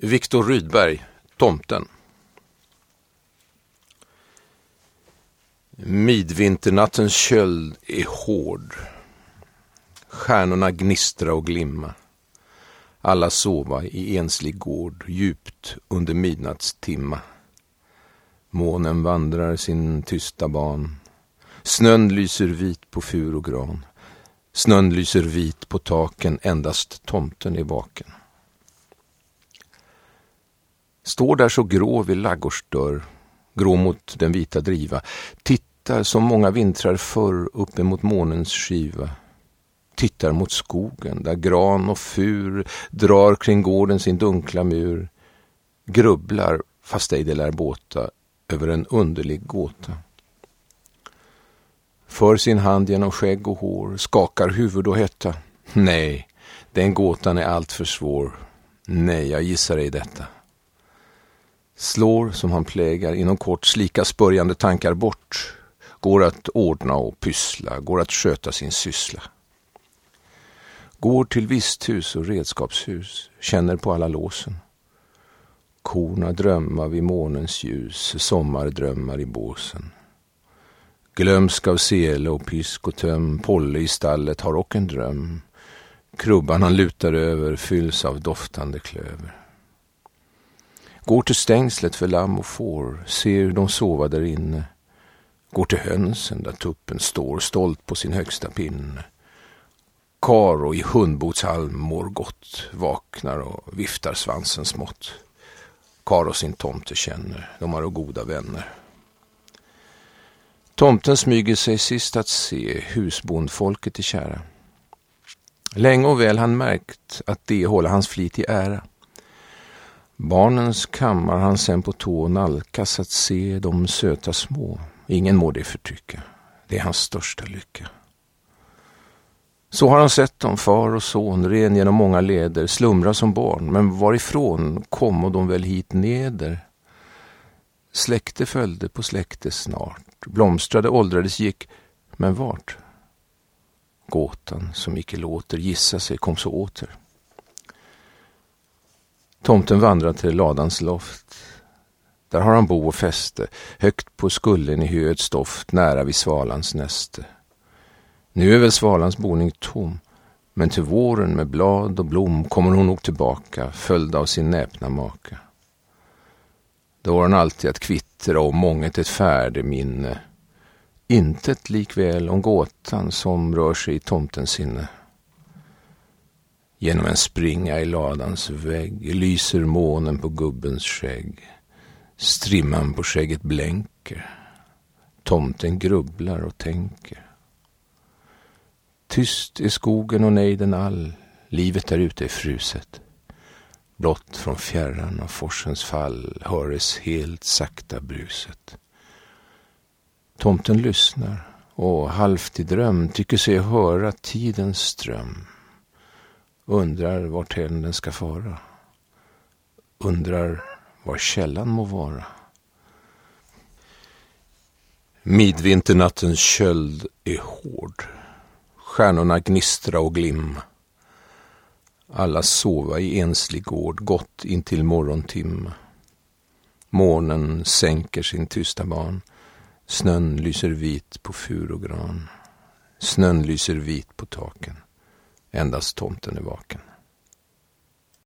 Viktor Rydberg, Tomten. Midvinternattens köld är hård. Stjärnorna gnistra och glimma. Alla sova i enslig gård djupt under midnattstimma. Månen vandrar sin tysta ban. Snön lyser vit på fur och gran. Snön lyser vit på taken, endast tomten är vaken. Står där så grå vid laggårdsdörr, grå mot den vita driva, tittar som många vintrar förr upp emot månens skiva. Tittar mot skogen där gran och fur drar kring gården sin dunkla mur. Grubblar, fast ej det lär båta, över en underlig gåta. För sin hand genom skägg och hår, skakar huvud och hetta. Nej, den gåtan är allt för svår. Nej, jag gissar ej detta. Slår som han plägar, inom kort slikas börjande tankar bort. Går att ordna och pyssla, går att sköta sin syssla. Går till visthus och redskapshus, känner på alla låsen. Korna drömma vid månens ljus, sommardrömmar i båsen. Glömsk av sele och pisk och töm, Polle i stallet har och en dröm. Krubban han lutar över fylls av doftande klöver. Går till stängslet för lamm och får, ser hur de sova där inne. Går till hönsen där tuppen står stolt på sin högsta pinne. Karo i hundbotshalm mår gott, vaknar och viftar svansen smått. Karo sin tomte känner, de har goda vänner. Tomten smyger sig sist att se husbondfolket i kära. Länge och väl han märkt att det håller hans flit i ära. Barnens kammar han sen på tå nalkas att se de söta små. Ingen må det förtrycka. Det är hans största lycka. Så har han sett dem, far och son, ren genom många leder, slumra som barn. Men varifrån kom de väl hit neder? Släkte följde på släkte snart, blomstrade, åldrades, gick, men vart? Gåtan som icke låter gissa sig kom så åter. Tomten vandrar till ladans loft. Där har han bo och fäste, högt på skullen i höets doft, nära vid svalans näste. Nu är väl svalans boning tom, men till våren med blad och blom kommer hon nog tillbaka, följd av sin näpna maka. Då har hon alltid att kvittra om månget ett färdeminne, intet likväl om gåtan som rör sig i tomtens sinne. Genom en springa i ladans vägg lyser månen på gubbens skägg. Strimman på skägget blänker. Tomten grubblar och tänker. Tyst är skogen och nejden all. Livet där ute är fruset. Blott från fjärran av forsens fall höres helt sakta bruset. Tomten lyssnar och halvt i dröm tycker sig höra tidens ström. Undrar vart den ska fara. Undrar var källan må vara. Midvinternattens köld är hård. Stjärnorna gnistra och glimma. Alla sova i enslig gård gott intill morgontimma. Månen sänker sin tysta barn. Snön lyser vit på fur och gran. Snön lyser vit på taken. Endast tomten är vaken.